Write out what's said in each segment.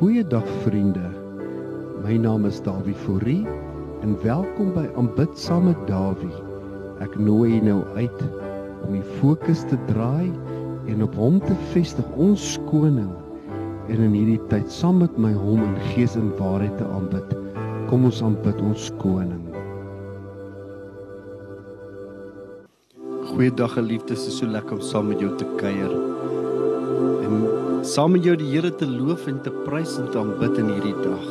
Goeiedag vriende. My naam is Dawie Fourie en welkom by Aanbid saam met Dawie. Ek nooi jou nou uit om die fokus te draai en op hom te vestig, ons koning. En in hierdie tyd saam met my hom in gees en waarheid te aanbid. Kom ons aanbid ons koning. Goeiedag geliefdes, dit is so lekker om saam met jou te kuier. En saam met jou die Here te loof en te prys en te aanbid in hierdie dag.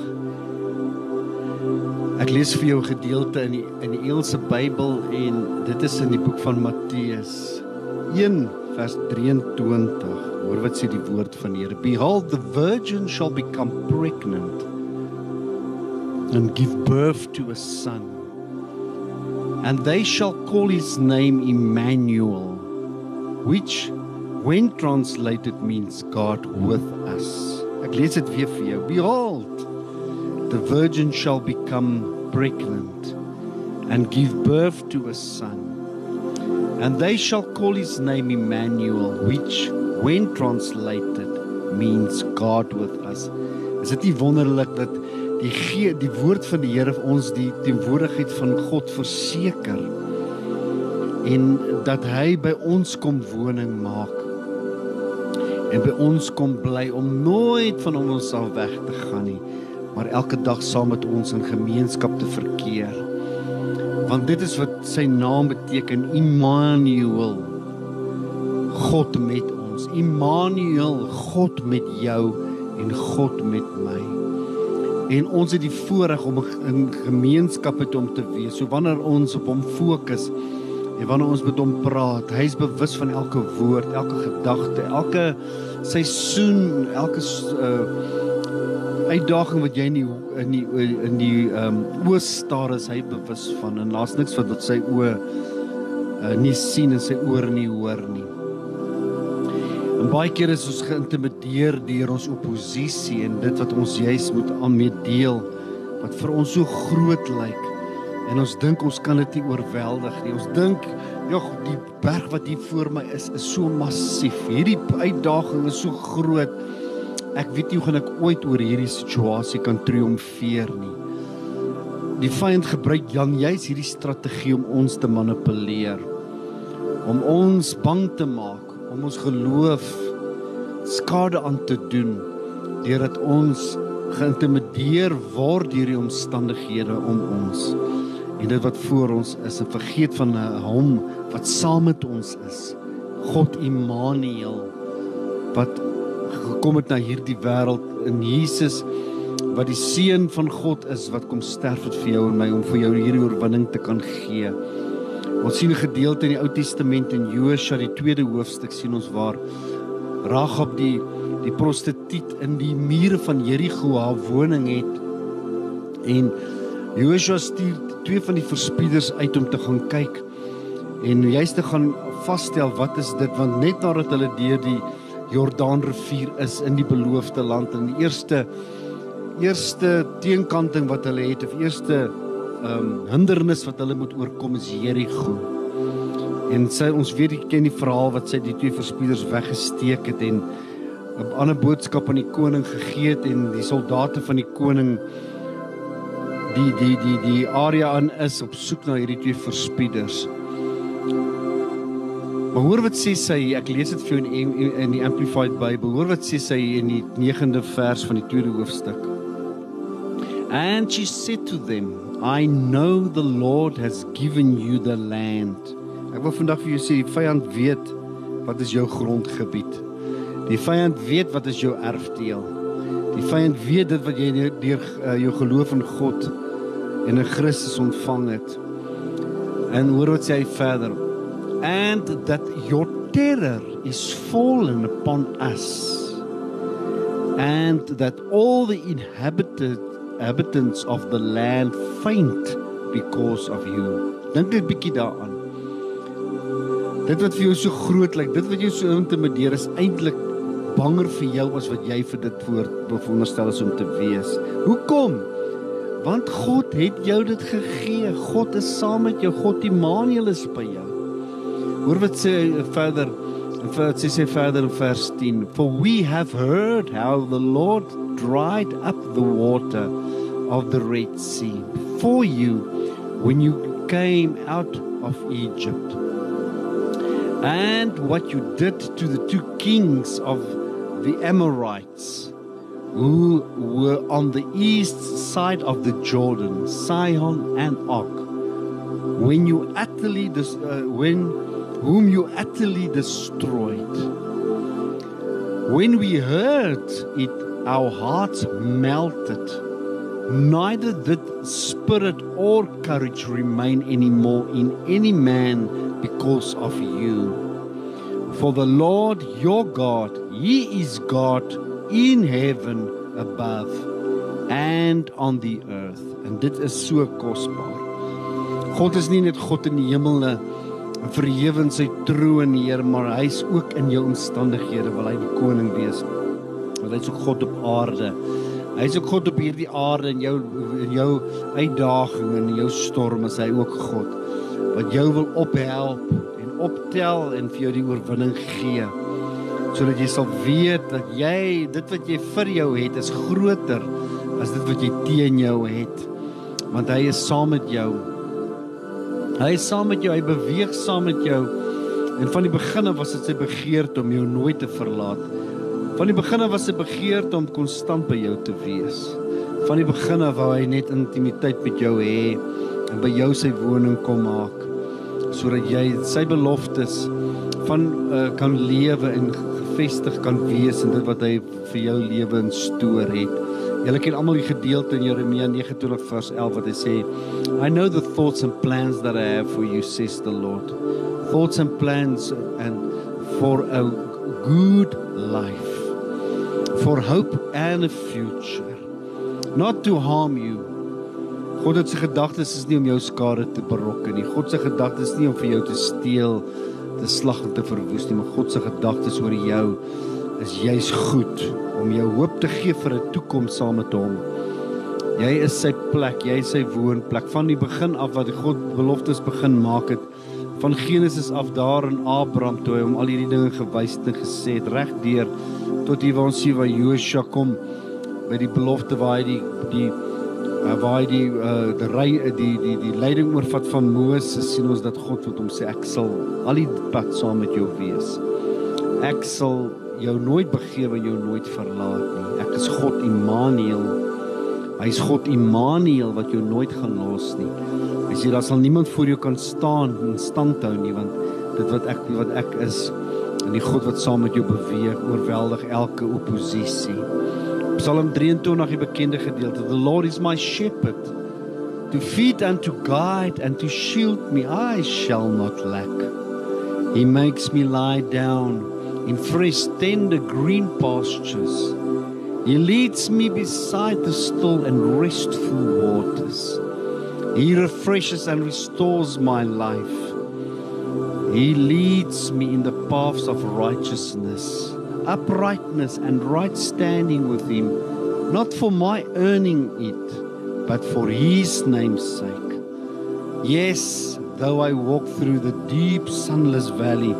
Ek lees vir jou 'n gedeelte in die in die Engelse Bybel en dit is in die boek van Matteus 1 vers 23. Hoor wat sê die woord van die Here. Behold the virgin shall become pregnant and give birth to a son. And they shall call his name Emmanuel, which when translated means God with us. Ek lees dit weer vir jou. Behold, the virgin shall become pregnant and give birth to a son. And they shall call his name Emmanuel, which when translated means God with us. Is dit nie wonderlik dat die gee die woord van die Here ons die teenwoordigheid van God verseker en dat hy by ons kom woning maak en by ons kom bly om nooit van ons af weg te gaan nie, maar elke dag saam met ons in gemeenskap te verkeer. Want dit is wat sy naam beteken, Immanuel. God met ons. Immanuel, God met jou en God met my. En ons het die voorreg om in gemeenskap met hom te wees. So wanneer ons op hom fokus, En wanneer ons met hom praat, hy is bewus van elke woord, elke gedagte, elke seisoen, elke uh, uitdaging wat jy in die in die in die um, oë staar is hy bewus van en laat niks wat wat sy oë uh, nie sien en sy ore nie hoor nie. En baie keer is ons geïntimideer deur ons oppositie en dit wat ons juis moet aan mee deel wat vir ons so groot lyk En ons dink ons kan dit nie oorweldig nie. Ons dink, "Jog, die berg wat hier voor my is, is so massief. Hierdie uitdaging is so groot. Ek weet nie hoe gaan ek ooit oor hierdie situasie kan triomfeer nie." Die vyand gebruik Jan juis hierdie strategie om ons te manipuleer. Om ons bang te maak, om ons geloof skade aan te doen deurdat ons geïntimideer word deur die omstandighede om ons en dit wat voor ons is en vergeet van eh, hom wat saam met ons is. God Immanuel wat gekom het na hierdie wêreld in Jesus wat die seun van God is wat kom sterf het vir jou en my om vir jou hierdie oorwinning te kan gee. Ons sien 'n gedeelte in die Ou Testament in Josua die tweede hoofstuk sien ons waar Ragab die die prostituut in die mure van Jerigo haar woning het en Joshua stuur twee van die verspieders uit om te gaan kyk en juist te gaan vasstel wat is dit want net nadat hulle deur die Jordaanrivier is in die beloofde land en die eerste eerste teenkanting wat hulle het of eerste ehm um, hindernis wat hulle moet oorkom is Jerigo. En sy ons weet die ken die verhaal wat sy die twee verspieders weggesteek het en 'n ander boodskap aan die koning gegee het en die soldate van die koning die die die die area aan is op soek na hierdie twee verspieders. Maar hoor wat sê sy, ek lees dit vir jou in in die Amplified Bible. Hoor wat sê sy in die 9de vers van die tweede hoofstuk. And she said to them, I know the Lord has given you the land. Ek wil vandag vir jou sê die vyand weet wat is jou grondgebied. Die vyand weet wat is jou erfdeel. Die vyand weet dit wat jy deur uh, jou geloof in God en in Christus ontvang het. En hoor wat sê hy verder? And that your terror is fallen upon us. And that all the inhabited inhabitants of the land faint because of you. Dink net bietjie daaraan. Dit wat vir jou so groot lyk, dit wat jou so intimideer is eintlik banger vir jou as wat jy vir dit voor beonderstel is om te wees. Hoekom? Want God het jou dit gegee. God is saam met jou. God Immanuel is by jou. Hoor wat sê verder dit sê verder in vers 10, for we have heard how the Lord dried up the water of the Red Sea for you when you came out of Egypt. And what you did to the two kings of the Amorites who were on the east side of the Jordan, Sihon and Og, when you utterly dis- uh, when whom you utterly destroyed. When we heard it, our hearts melted. Neither did spirit or courage remain anymore in any man because of you. For the Lord your God, He is God in heaven above and on the earth. En dit is so kosbaar. God is nie net God in die hemel nie, verhewe in sy troon, Heer, maar hy's ook in jou omstandighede, wil hy die koning wees. Want hy's ook God op aarde. Hy's ook God op hierdie aarde in jou in jou uitdagings en in jou storm is hy ook God wat jou wil ophelp en optel en vir jou die oorwinning gee sodat jy sal weet dat jy dit wat jy vir jou het is groter as dit wat jy teen jou het. Want hy is saam met jou. Hy is saam met jou hy beweeg saam met jou. En van die begin af was dit sy begeerte om jou nooit te verlaat. Van die begin af was sy begeerte om konstant by jou te wees. Van die begin af wou hy net intimiteit met jou hê en by jou sy woning kom maak sodat jy sy beloftes van uh, kan lewe en gefestig kan wees in dit wat hy vir jou lewe instoor het. Julle ken almal die gedeelte in Jeremia 29 vers 11 wat hy sê I know the thoughts and plans that I have for you says the Lord. Thoughts and plans and for a good life. For hope and a future. Not to harm you God se gedagtes is nie om jou skade te berokken nie. God se gedagtes is nie om vir jou te steel, te slag en te verwoes nie, maar God se gedagtes oor jou is juis goed om jou hoop te gee vir 'n toekoms saam met hom. Jy is sy plek, jy is sy woonplek van die begin af wat God beloftes begin maak het van Genesis af daar in Abraham toe hy hom al hierdie dinge gewys het en gesê het regdeur tot hier waar ons sien waar Joshua kom by die belofte waar hy die die uh, waar hy die uh, die ry die die die leiding oorvat van Moses sien ons dat God wat hom sê ek sal al die pad saam met jou wees. Ek sal jou nooit begewe en jou nooit verlaat nie. Ek is God Immanuel. Hy's God Immanuel wat jou nooit gaan los nie. Hy sê daar sal niemand voor jou kan staan en stand hou nie want dit wat ek wat ek is en die God wat saam met jou beweeg oorweldig elke oppositie. Psalm 23 die bekende gedeelte. The Lord is my shepherd to feed and to guide and to shield me. I shall not lack. He makes me lie down in fresh tender green pastures. He leads me beside the still and restful waters. He refreshes and restores my life. He leads me in the paths of righteousness, uprightness and right standing with him, not for my earning it, but for his name's sake. Yes, though I walk through the deep sunless valley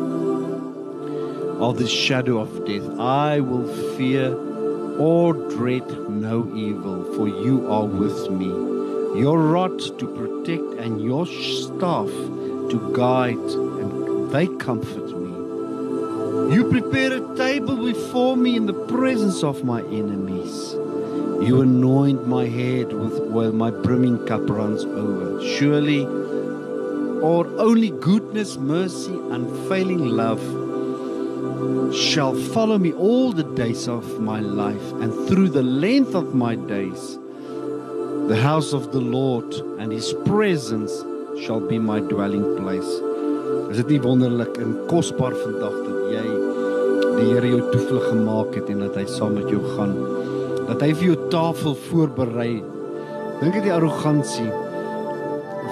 of the shadow of death, I will fear or dread no evil, for you are with me. Your rod to protect and your staff to guide, and they comfort me. You prepare a table before me in the presence of my enemies. You anoint my head with oil, my brimming cup runs over. Surely, or only goodness, mercy, unfailing love shall follow me all the days of my life, and through the length of my days, the house of the Lord and his presence shall be my dwelling place. Is dit nie wonderlik en kosbaar vandag jy die Here jou toevlug gemaak het en dat hy saam met jou gaan. Dat hy vir jou tafel voorberei. Dink aan die arrogansie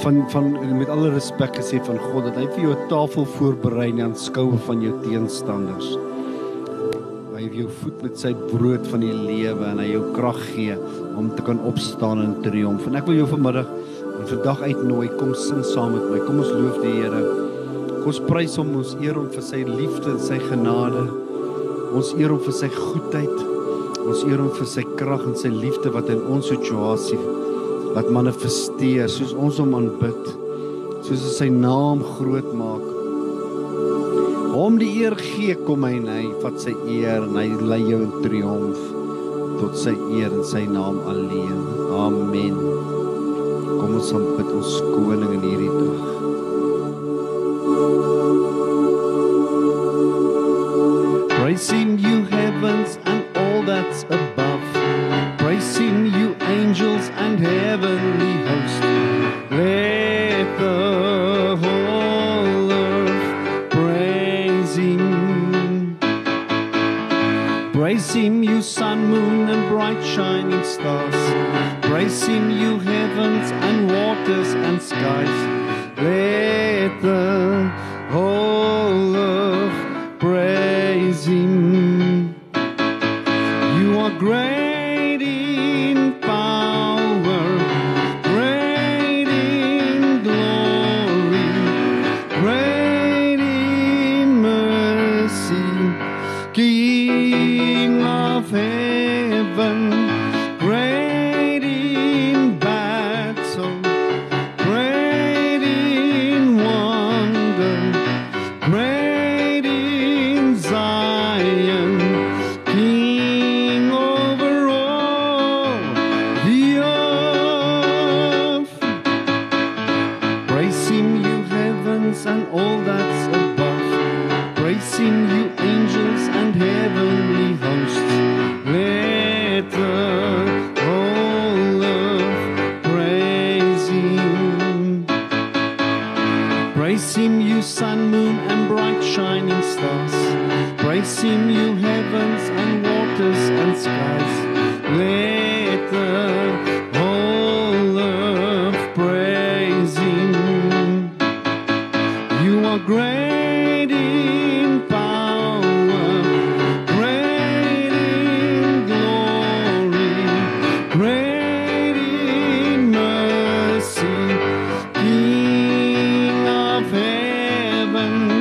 van van met alle respek gesê van God dat hy vir jou 'n tafel voorberei in aanskoue van jou teenstanders. Hy het jou voed met sy brood van die lewe en hy jou krag gee om te kan opstaan in triomf. En ek wil jou vanmiddag en vandag uitnooi kom sing saam met my. Kom ons loof die Here. Kom ons prys hom, ons eer hom vir sy liefde en sy genade. Ons eer hom vir sy goedheid. Ons eer hom vir sy krag en sy liefde wat in ons situasie wat manifesteer soos ons hom aanbid. Soos ons sy naam groot maak. Hom die eer gee kom hy en hy vat sy eer en hy lei jou in triomf tot sy eer en sy naam alleen. Amen. Kom ons aanbid ons koning in hierdie dag. sun, moon, and bright shining stars. Praise him, you heavens and waters and skies. heaven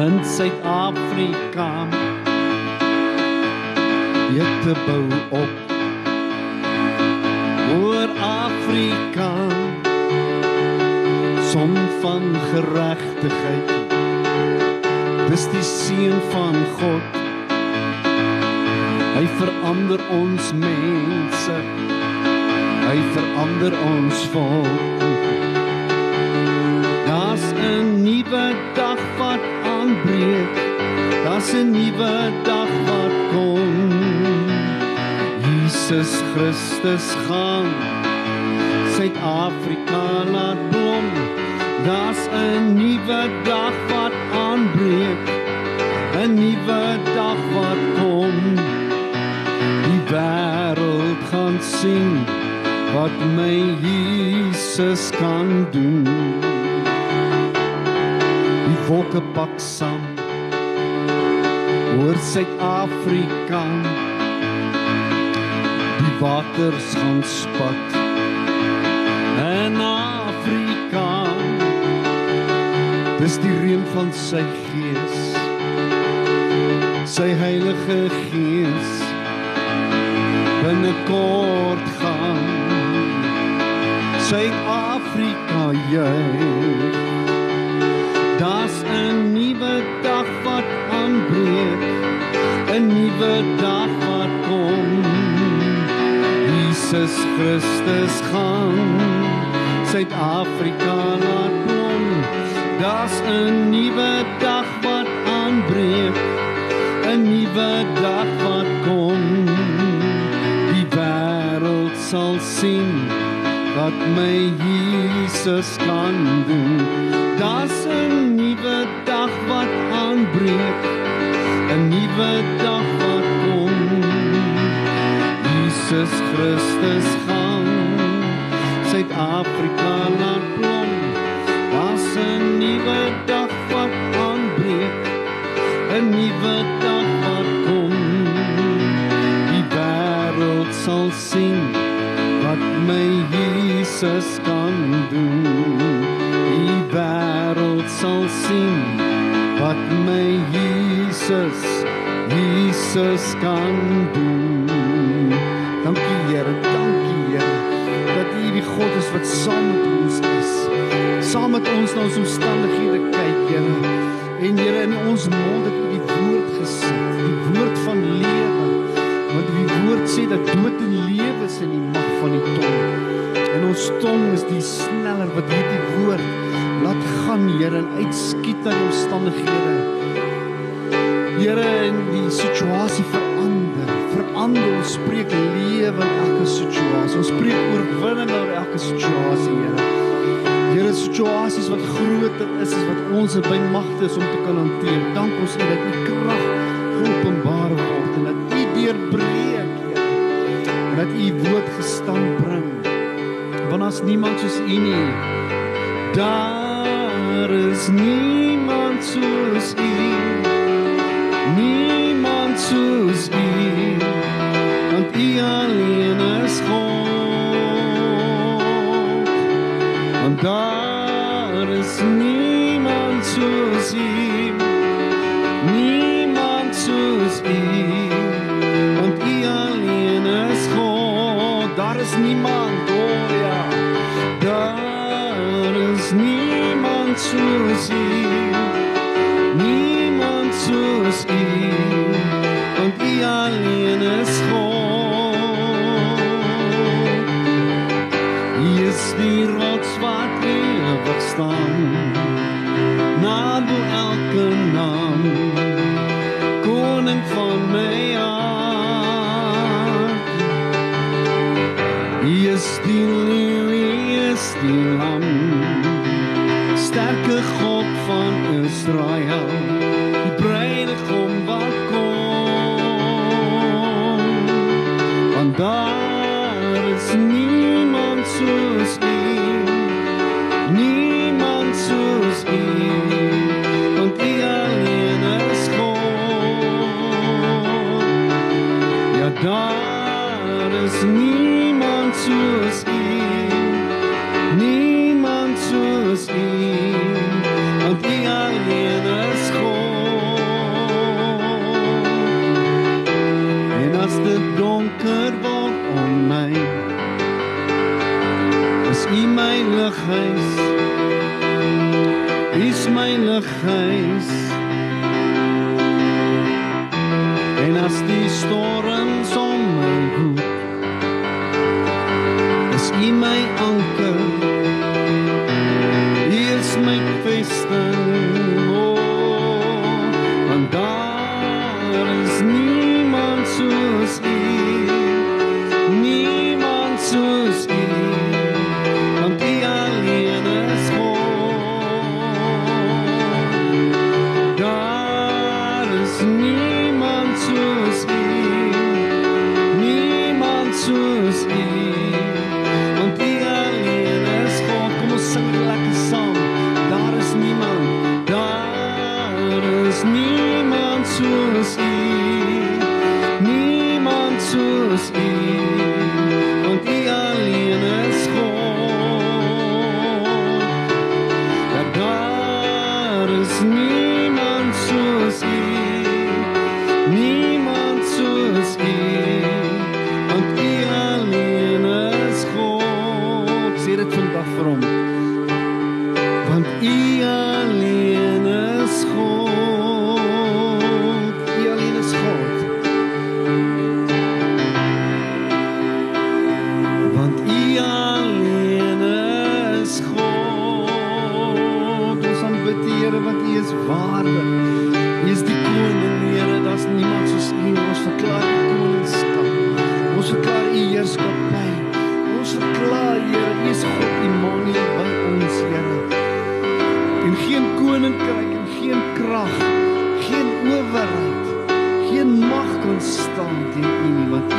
in Suid-Afrika. Ek te bou op oor Afrika. Son van geregtigheid Dis die seën van God. Hy verander ons mense. Hy verander ons volk. Daar's 'n nuwe breek. Daar's 'n nuwe dag wat kom. Jesus Christus gaan Suid-Afrika laat blom. Daar's 'n nuwe dag wat aanbreek. 'n Nuwe dag wat kom. Die wêreld gaan sien wat my Jesus kan doen. Suid-Afrika. Die waters gaan spat in Afrika. Dis die reën van sy gees. Sy heilige gees binnekort gaan Suid-Afrika juig. 'n nuwe dag wat kom. Jesus Christus gaan Suid-Afrika laat blom. Daar's 'n nuwe dag wat aanbreek, 'n nuwe dag wat kom. Die wêreld sal sien wat my Jesus kan doen. Daar's 'n nuwe dag wat aanbreek, nuwe dag wat kom. Jesus Christus gaan Suid-Afrika laat blom. Daar's 'n nuwe dag wat aanbreek, 'n nuwe dag wat kom. Die wêreld sal sien wat my Jesus kan doen. Die wêreld sal sien wat my Jesus Jesus kan doen. Dankie Here, dankie Here dat U die God is wat saam met ons is. Saam met ons na ons omstandighede kyk, Here. En Here in ons mond het U die woord gesit, die woord van lewe. Want die woord sê dat dood en lewe is in die mag van die tong. En ons tong is die sneller wat hierdie woord laat gaan, Here, en uitskiet na die omstandighede. Here, en die situasie verander. Verander, ons spreek lewe in elke situasie. Ons spreek oorwinning oor elke situasie, Here. Here, situasies wat groter is as wat ons by magte is om te kan hanteer. Dank ons U dat U krag geopenbaar word en dat U deurbreek, Here. En dat U woord gestand bring. Want as niemand soos U nie. Daar is niemand soos U. Niemand soos U. Want U alleen is God. Want daar is niemand soos U. Niemand soos U. Want U alleen is God. Daar is niemand, oh ja. Daar is niemand soos U. staan. Naam bo elke naam. Koning van my hart. U is die leeu, U is die lam. Daar is niemand soos U. Niemand soos U. Want U alleen is God. En as dit donker word om my, is U my lighuis. U is my lighuis. As die storms om my woed, is U my anker. U is my vesting.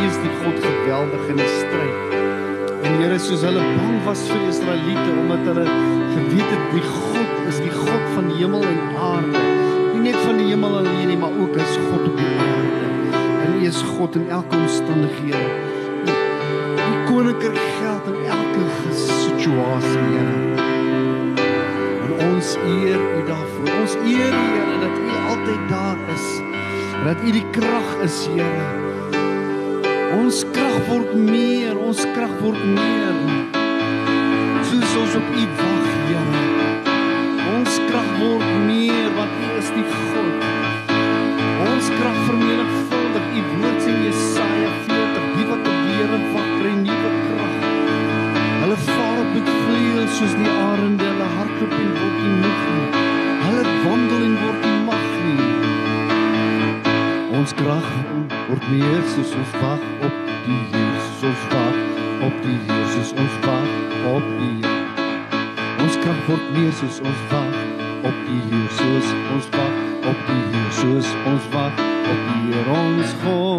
Is die God geweldig in die stryd. En Here, soos hulle bang was vir Israeliete omdat hulle geweet het die God is die God van die hemel en aarde. Nie net van die hemel alleen nie, maar ook as God op die aarde. En U is God in elke omstandighede. Die koninkryk geld in elke situasie, Here. En ons eer U daarvoor. Ons eer U, Here, dat U altyd daar is. Dat U die krag is, Here. Ons krag word meer, ons krag word meer. Soos ons op U wag, Here. Ons krag word meer want U is die God. Ons krag vermenigvuldig. U woord in Jesaja 40, die wat op die Here wag, kry nuwe krag. Hulle vaar op met vleuels soos die arende, hulle hardloop en word nie moeg nie. Hulle wandel en word nie mag nie. Ons krag word meer soos ons wag word meer soos ons wag op die Here, soos ons wag op die Here, soos ons wag op die Here ons God.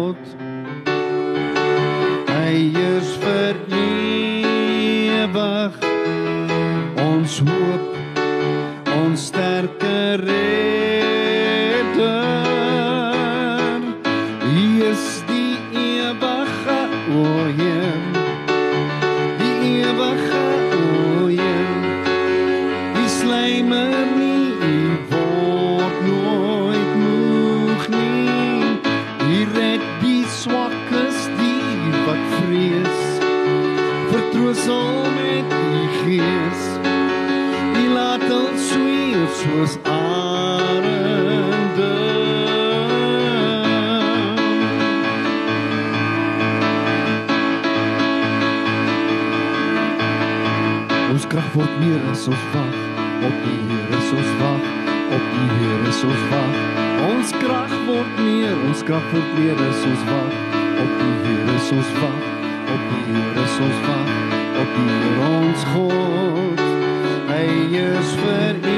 Vrees. Vertroos al met die gees. Die laat ons sweef soos arende. Ons krag word meer as ons wag op die Here, ons wag op die Here, ons wag. Ons krag word meer, ons krag word meer as ons wag op die Here, ons wag Here, as ons wag op Here ons God. Hy is vir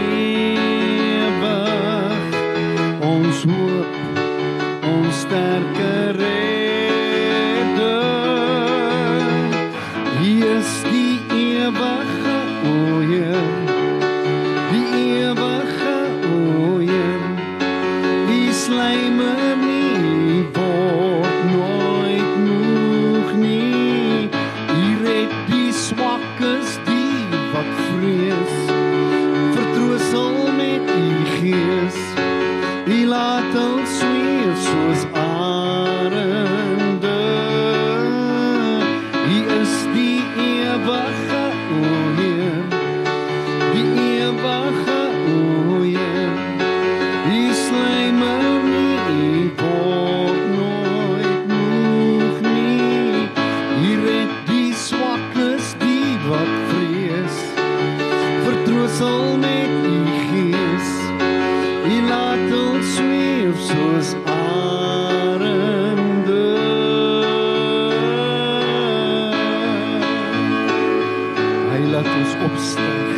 ons opstyg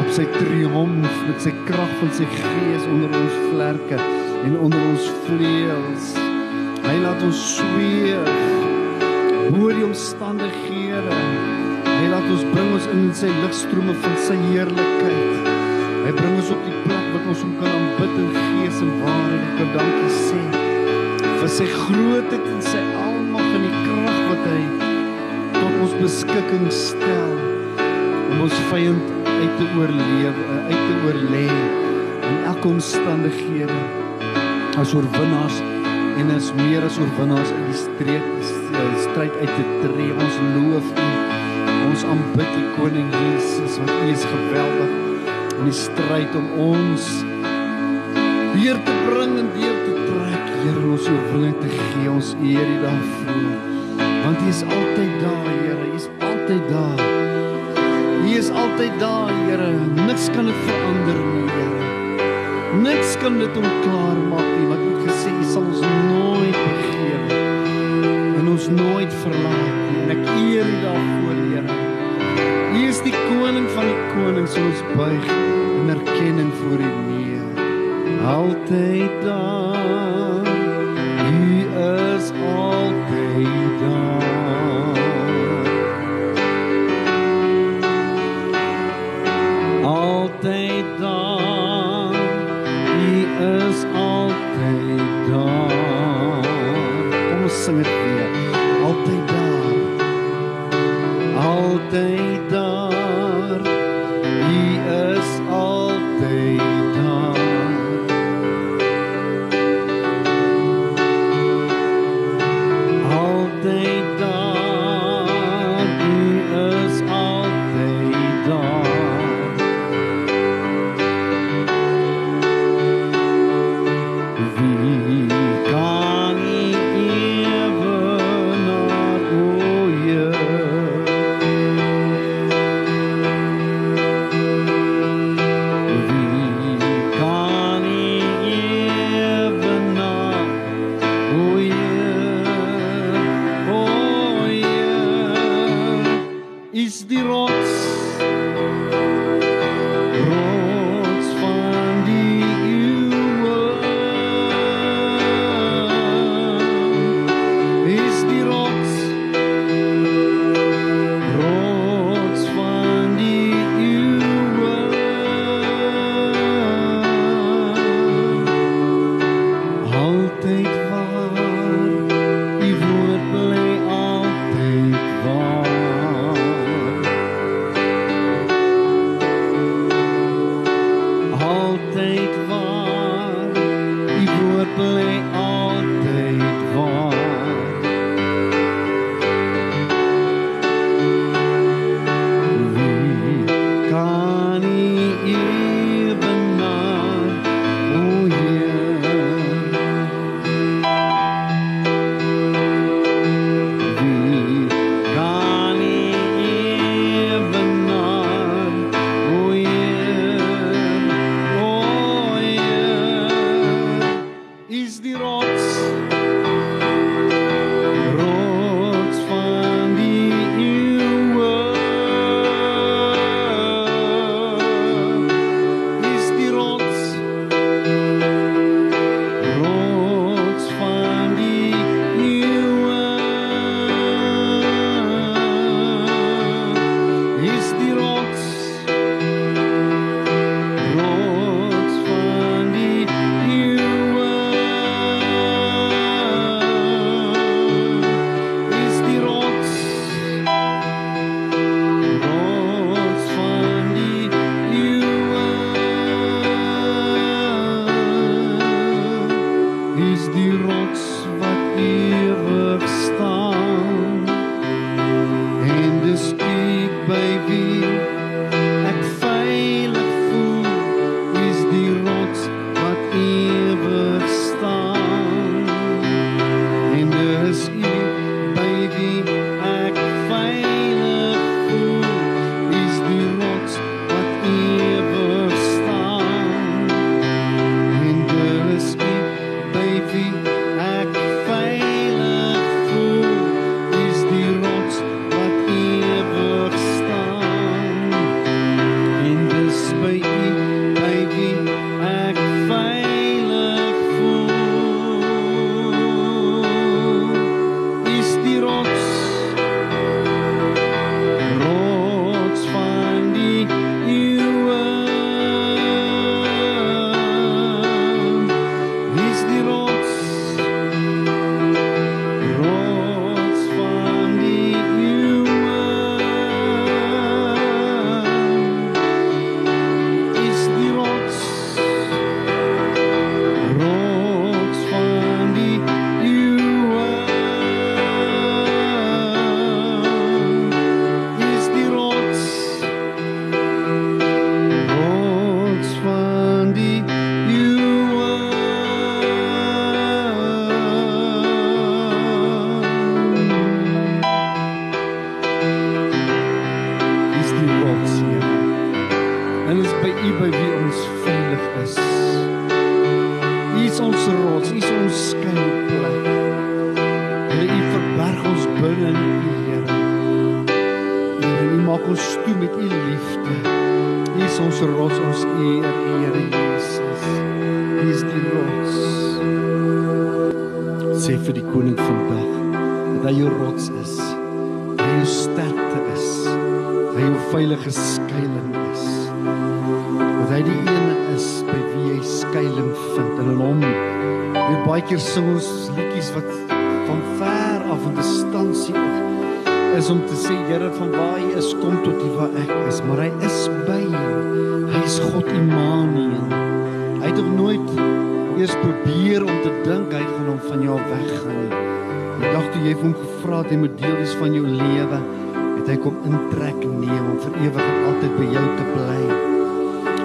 op sy triomf met sy krag van sy gees onder ons vlerke en onder ons vleuels. Hy laat ons sweef bo die omstandighede. Hy laat ons bring ons in sy ligstrome van sy heerlikheid. Hy bring ons op die plek wat ons hom kan aanbid in gees en waarheid en kan dankie sê vir sy grootheid en sy almag en die krag beskikking stel ons vyand uit te oorleef, uit te oorlê in elke omstandighede as oorwinnaars en as meer as oorwinnaars uit die streek die stryd uit te tree. Ons loof U. Ons aanbid U koning Jesus want U is geweldig in die stryd om ons weer te bring en deur te trek. Here, ons oorwinning te gee. Ons eer U daarvoor. Want U is altyd daar, Here. U is altyd daar. Altyd daar, Here. Niks kan dit verander nie, Here. Niks kan dit omklaar maak nie, want U het gesê U sal ons nooit begewe en ons nooit verlaat nie. En ek eer U daarvoor, Here. U is die koning van die konings, ons buig in erkenning voor U neer. Altyd daar. Altyd daar.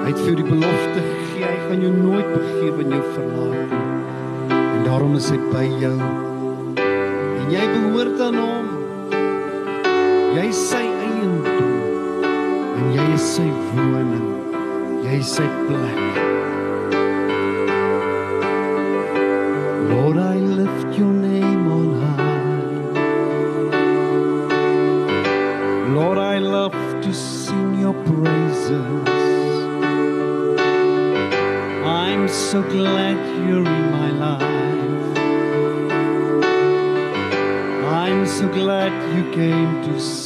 Hy het vir die belofte gegee hy gaan jou nooit begewe en jou verlaat nie en daarom is hy by jou en jy behoort aan hom Jy is sy eiendom en jy is sy woning. Jy is sy plek. Came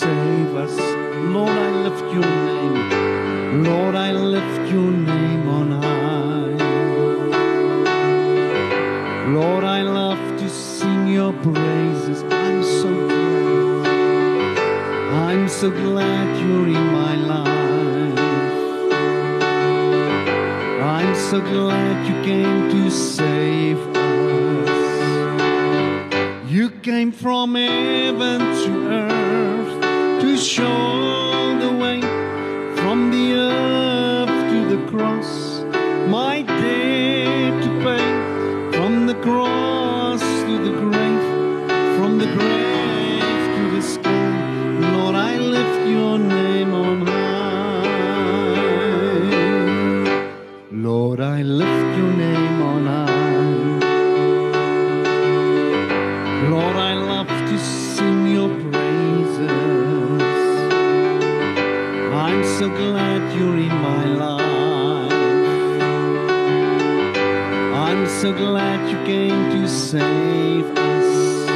so glad you came to save us.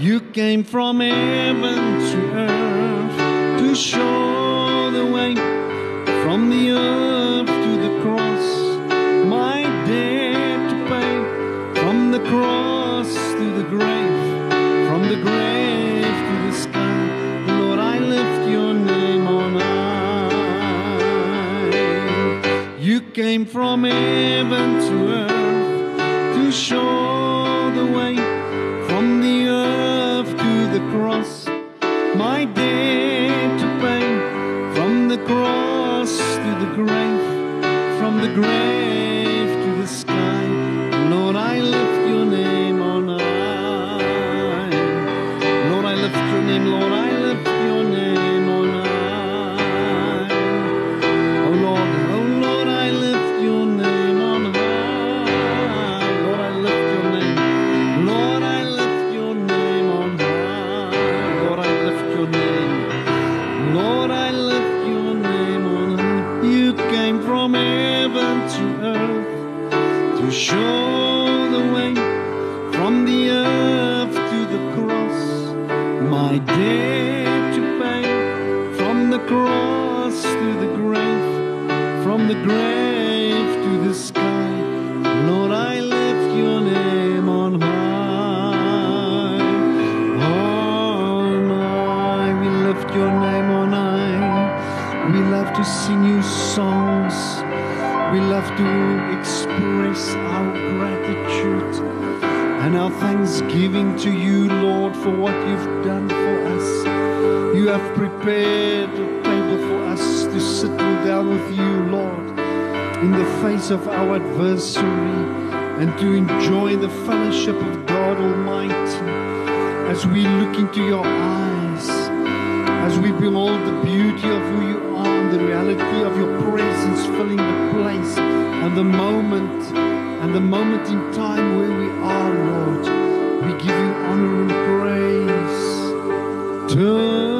You came from heaven to earth to show the way from the earth to the cross. My debt to pay from the cross to the grave, from the grave came from heaven to earth to show the way from the earth to the cross. My debt to pay from the cross to the grave, from the grave the grave to the sky. Lord, I lift your name on high. On high, we lift your name on high. We love to sing you songs. We love to express our gratitude and our thanksgiving to you, Lord, for what you've done for us. You have prepared a table for us to sit down with you, Lord, in the face of our adversary and to enjoy the fellowship of God Almighty as we look into your eyes, as we behold the beauty of who you are, and the reality of your presence filling the place and the moment and the moment in time where we are, Lord. We give you honor and praise. Turn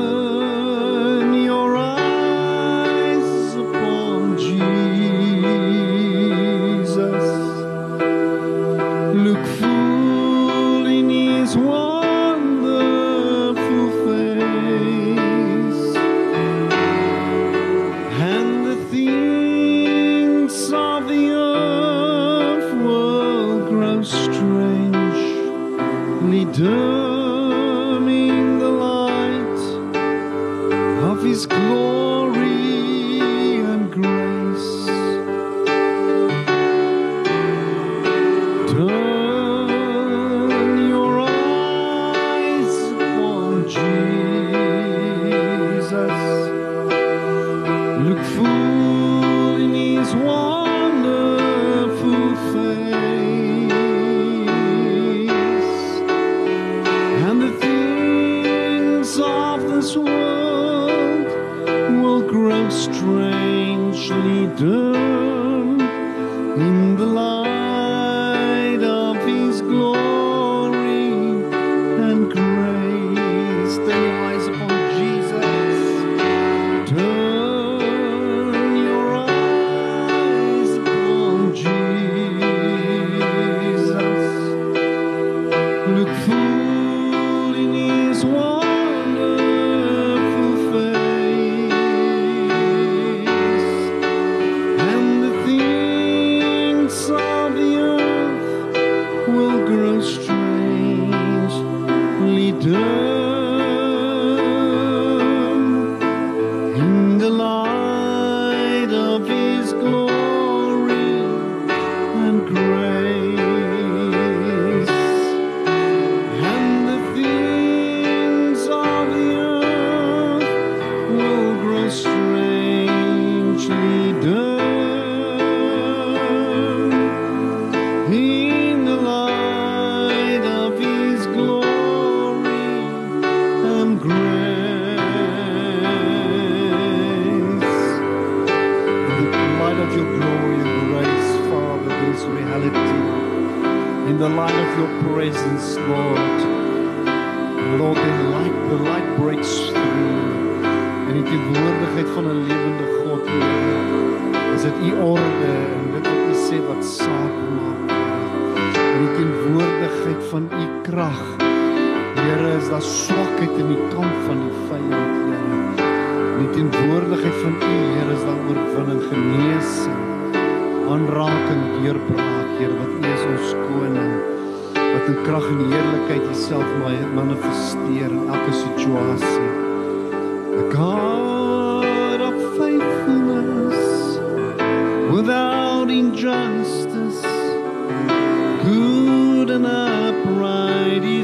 the. is ons koning wat in krag en heerlikheid Himself manifesteer in elke situasie. The God of faithfulness without injustice, good and upright is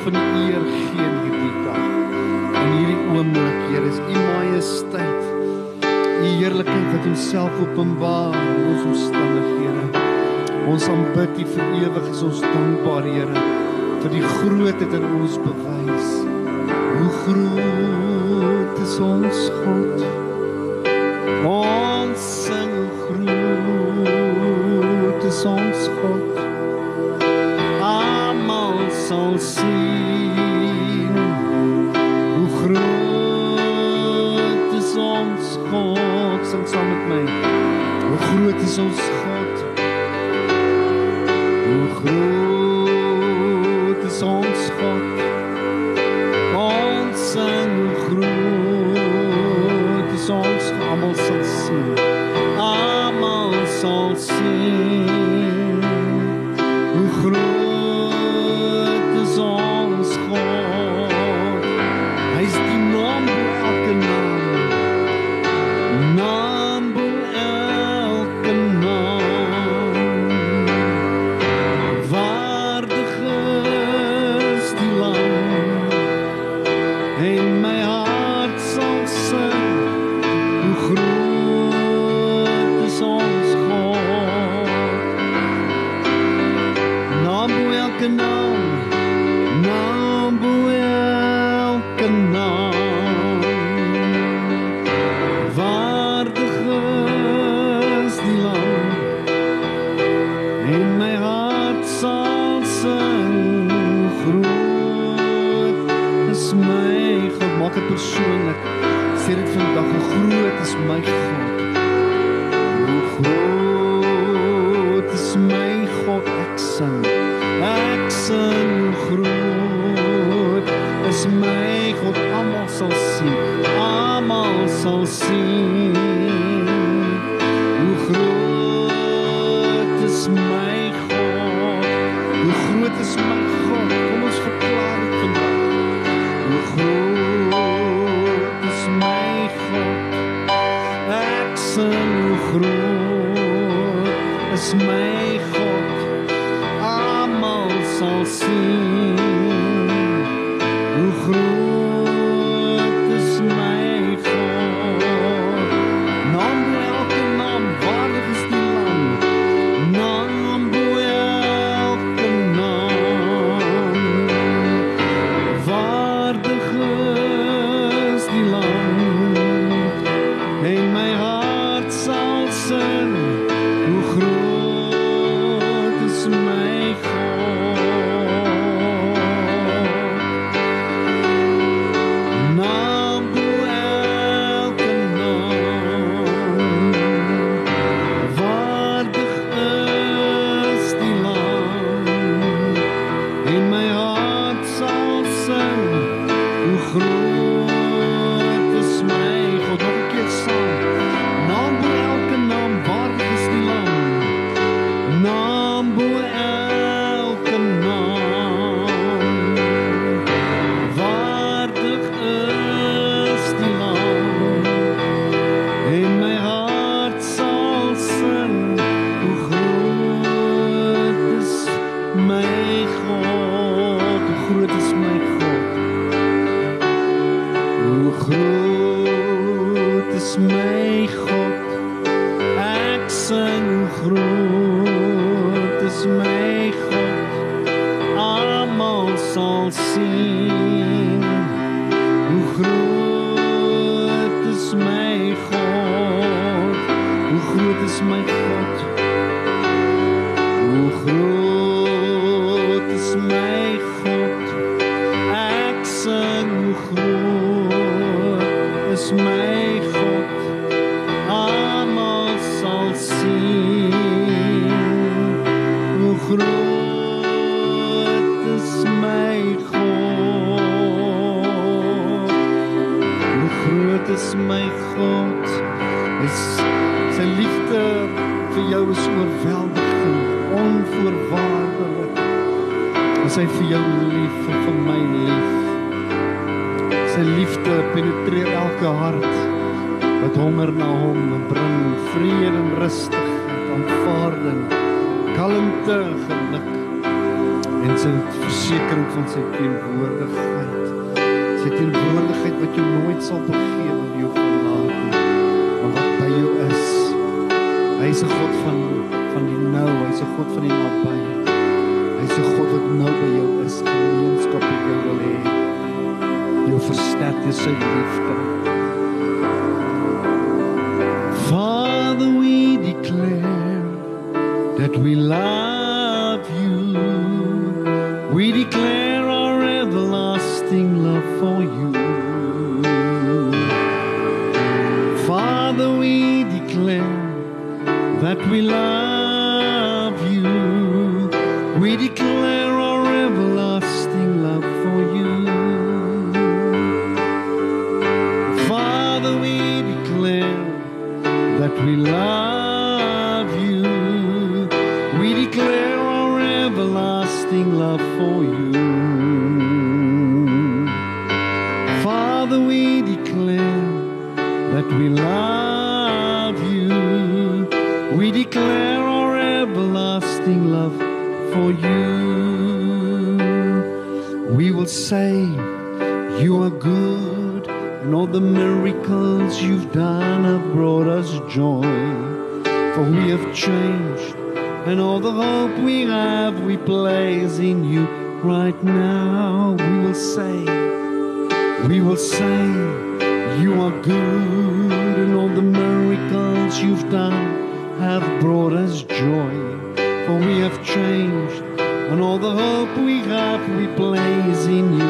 lof en eer gee in hierdie dag. In hierdie oomblik, Here, is u majesteit, u heerlikheid wat homself openbaar in ons omstandighede. Ons aanbid u vir ewig, is ons dankbaar, Here, vir die grootheid in ons bewys. Hoe groot is ons God? Jesus. elke persoonlik sê dit vandag hoe groot is my God. Hoe groot is my God ek sing. Ek sing groot is my God almal sal sien. Almal sal sien. that is a gift. Father, we declare that we love you. We declare our everlasting love for you. Father, we declare that we love the miracles you've done have brought us joy. For we have changed, and all the hope we have we place in you. Right now we will say, we will say, you are good, and all the miracles you've done have brought us joy. For we have changed, and all the hope we have we place in you.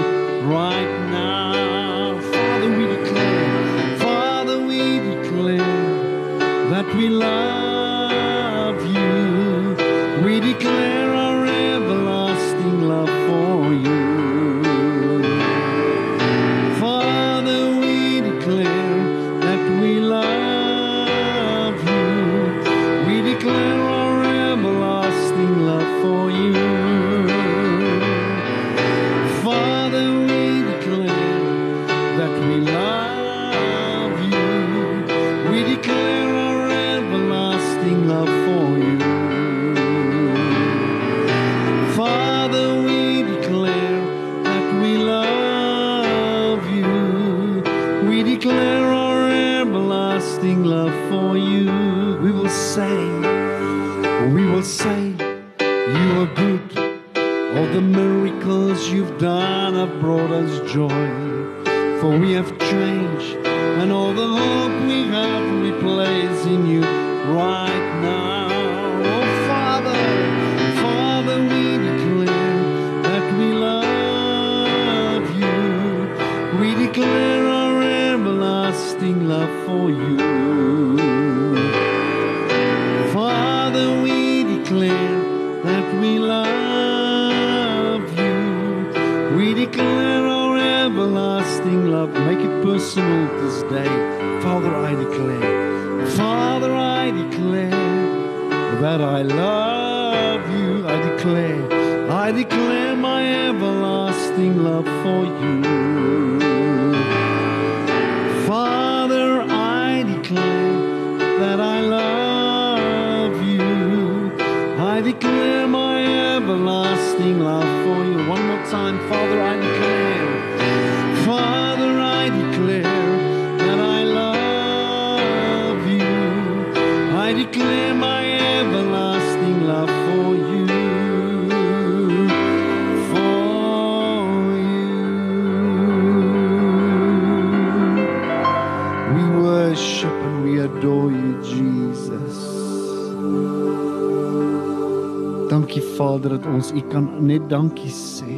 Vader dat ons U kan net dankie sê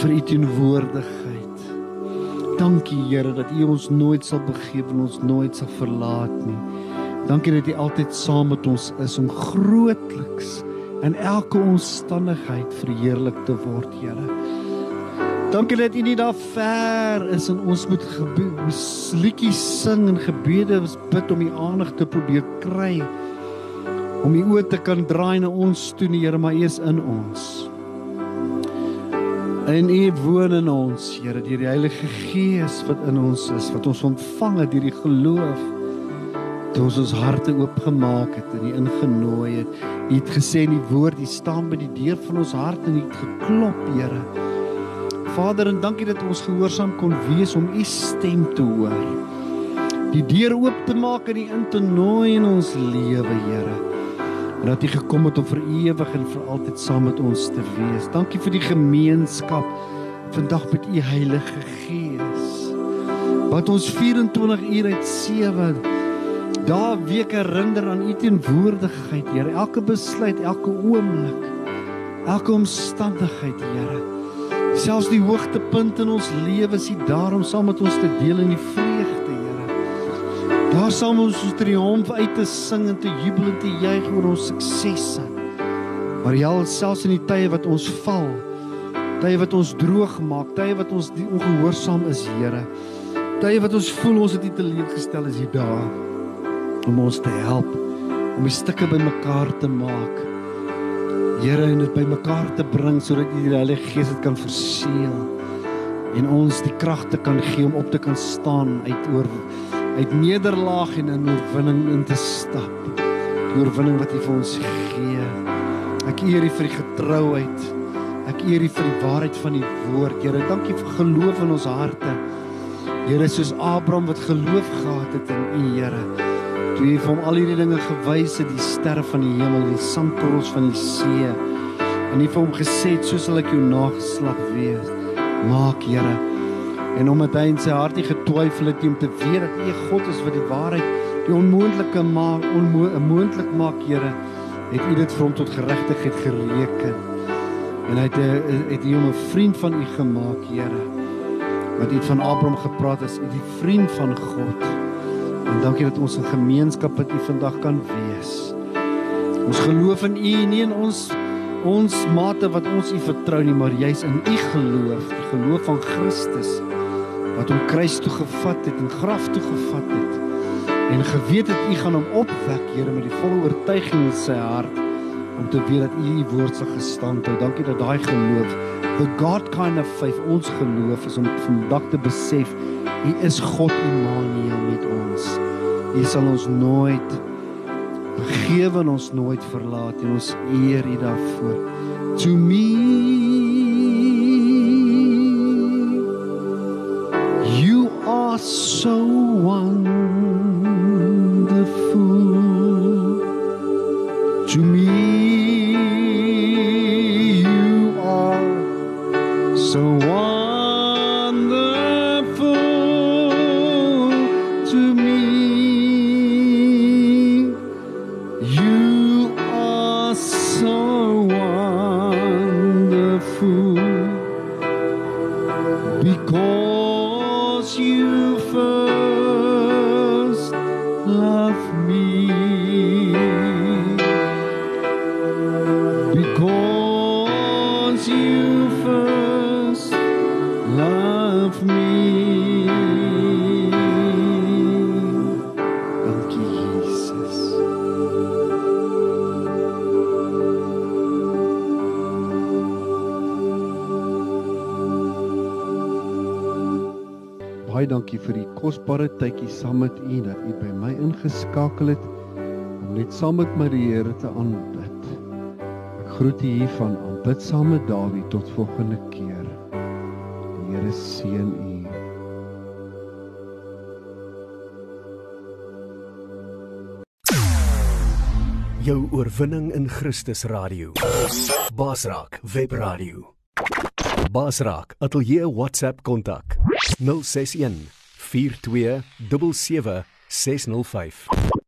vir U teenwoordigheid. Dankie Here dat U ons nooit sal begewe en ons nooit sal verlaat nie. Dankie dat U altyd saam met ons is om grootliks in elke omstandigheid verheerlik te word, Here. Dankie dat U nie daar ver is en ons moet liedjies sing en gebede bid om U aandag te probeer kry nie om u oë te kan draai na ons toe, Here, maar eers in ons. En u woon in ons, Here, deur die Heilige Gees wat in ons is, wat ons ontvang het deur die geloof toe ons ons harte oopgemaak het en u ingenooi het. U het gesê in die woord, u staan by die deur van ons hart en u het geklop, Here. Vader, en dankie dat ons gehoorsaam kon wees om u stem te hoor. Die deur oop te maak en u in te nooi in ons lewe, Here. En dat U gekom het om vir ewig en vir altyd saam met ons te wees. Dankie vir die gemeenskap vandag met U Heilige Gees. Wat ons 24 uur uit 7 dae week herinner aan U teenwoordigheid, Here. Elke besluit, elke oomblik, elke omstandigheid, Here. Selfs die hoogtepunte in ons lewe is U daarom saam met ons te deel in die Here. Daar saam ons ons triomf uit te sing en te jubel en te juig oor ons suksesse. Maar ja, selfs in die tye wat ons val, tye wat ons droog maak, tye wat ons ongehoorsaam is, Here. Tye wat ons voel ons het nie teleurgestel is hier daar om ons te help om die stukke bymekaar te maak. Here, en dit bymekaar te bring sodat U die Heilige Gees dit kan verseël en ons die krag te kan gee om op te kan staan uit oor uit nederlaag en in oorwinning in te stap. Die oorwinning wat U vir ons gee. Ek eer U vir die getrouheid. Ek eer U vir die waarheid van die woord. Here, dankie vir geloof in ons harte. Here, soos Abraham wat geloof gehad het in U, Here. Toe U vir hom al hierdie dinge gewys het, die sterre van die hemel, die sandkorrels van die see. En U vir hom gesê het, so sal ek jou nageslag wees. Maak, Here. En omdat hy in sy hart nie getwyfel het nie om te weet dat U God is wat die waarheid, die onmoontlike maak, onmoontlik maak, Here, het U dit vir hom tot geregtigheid gereken. En hy het het hom 'n vriend van U gemaak, Here. Wat U van Abraham gepraat het, die vriend van God. En dankie dat ons 'n gemeenskap met U vandag kan wees. Ons geloof in U, nie in ons ons mate wat ons U vertrou nie, maar juis in U geloof, die geloof van Christus wat hom kruis toe gevat het en graf toe gevat het en geweet het U gaan hom opwek, Here, met die volle oortuiging in sy hart om te weet dat U U woord sal gestand hou. Dankie dat daai geloof, the God kind of faith, ons geloof is om vandag te besef U is God Immanuel met ons. U sal ons nooit begewe en ons nooit verlaat en ons eer U daarvoor. To me so wonderful kosbare tydjie saam met U dat U by my ingeskakel het om net saam met my die Here te aanbid. Ek groet U hier van aanbid saam met Dawie tot volgende keer. Die Here seën U. Jou oorwinning in Christus radio. Basraak webradio. Basraak atelier WhatsApp kontak 061 42 77 605.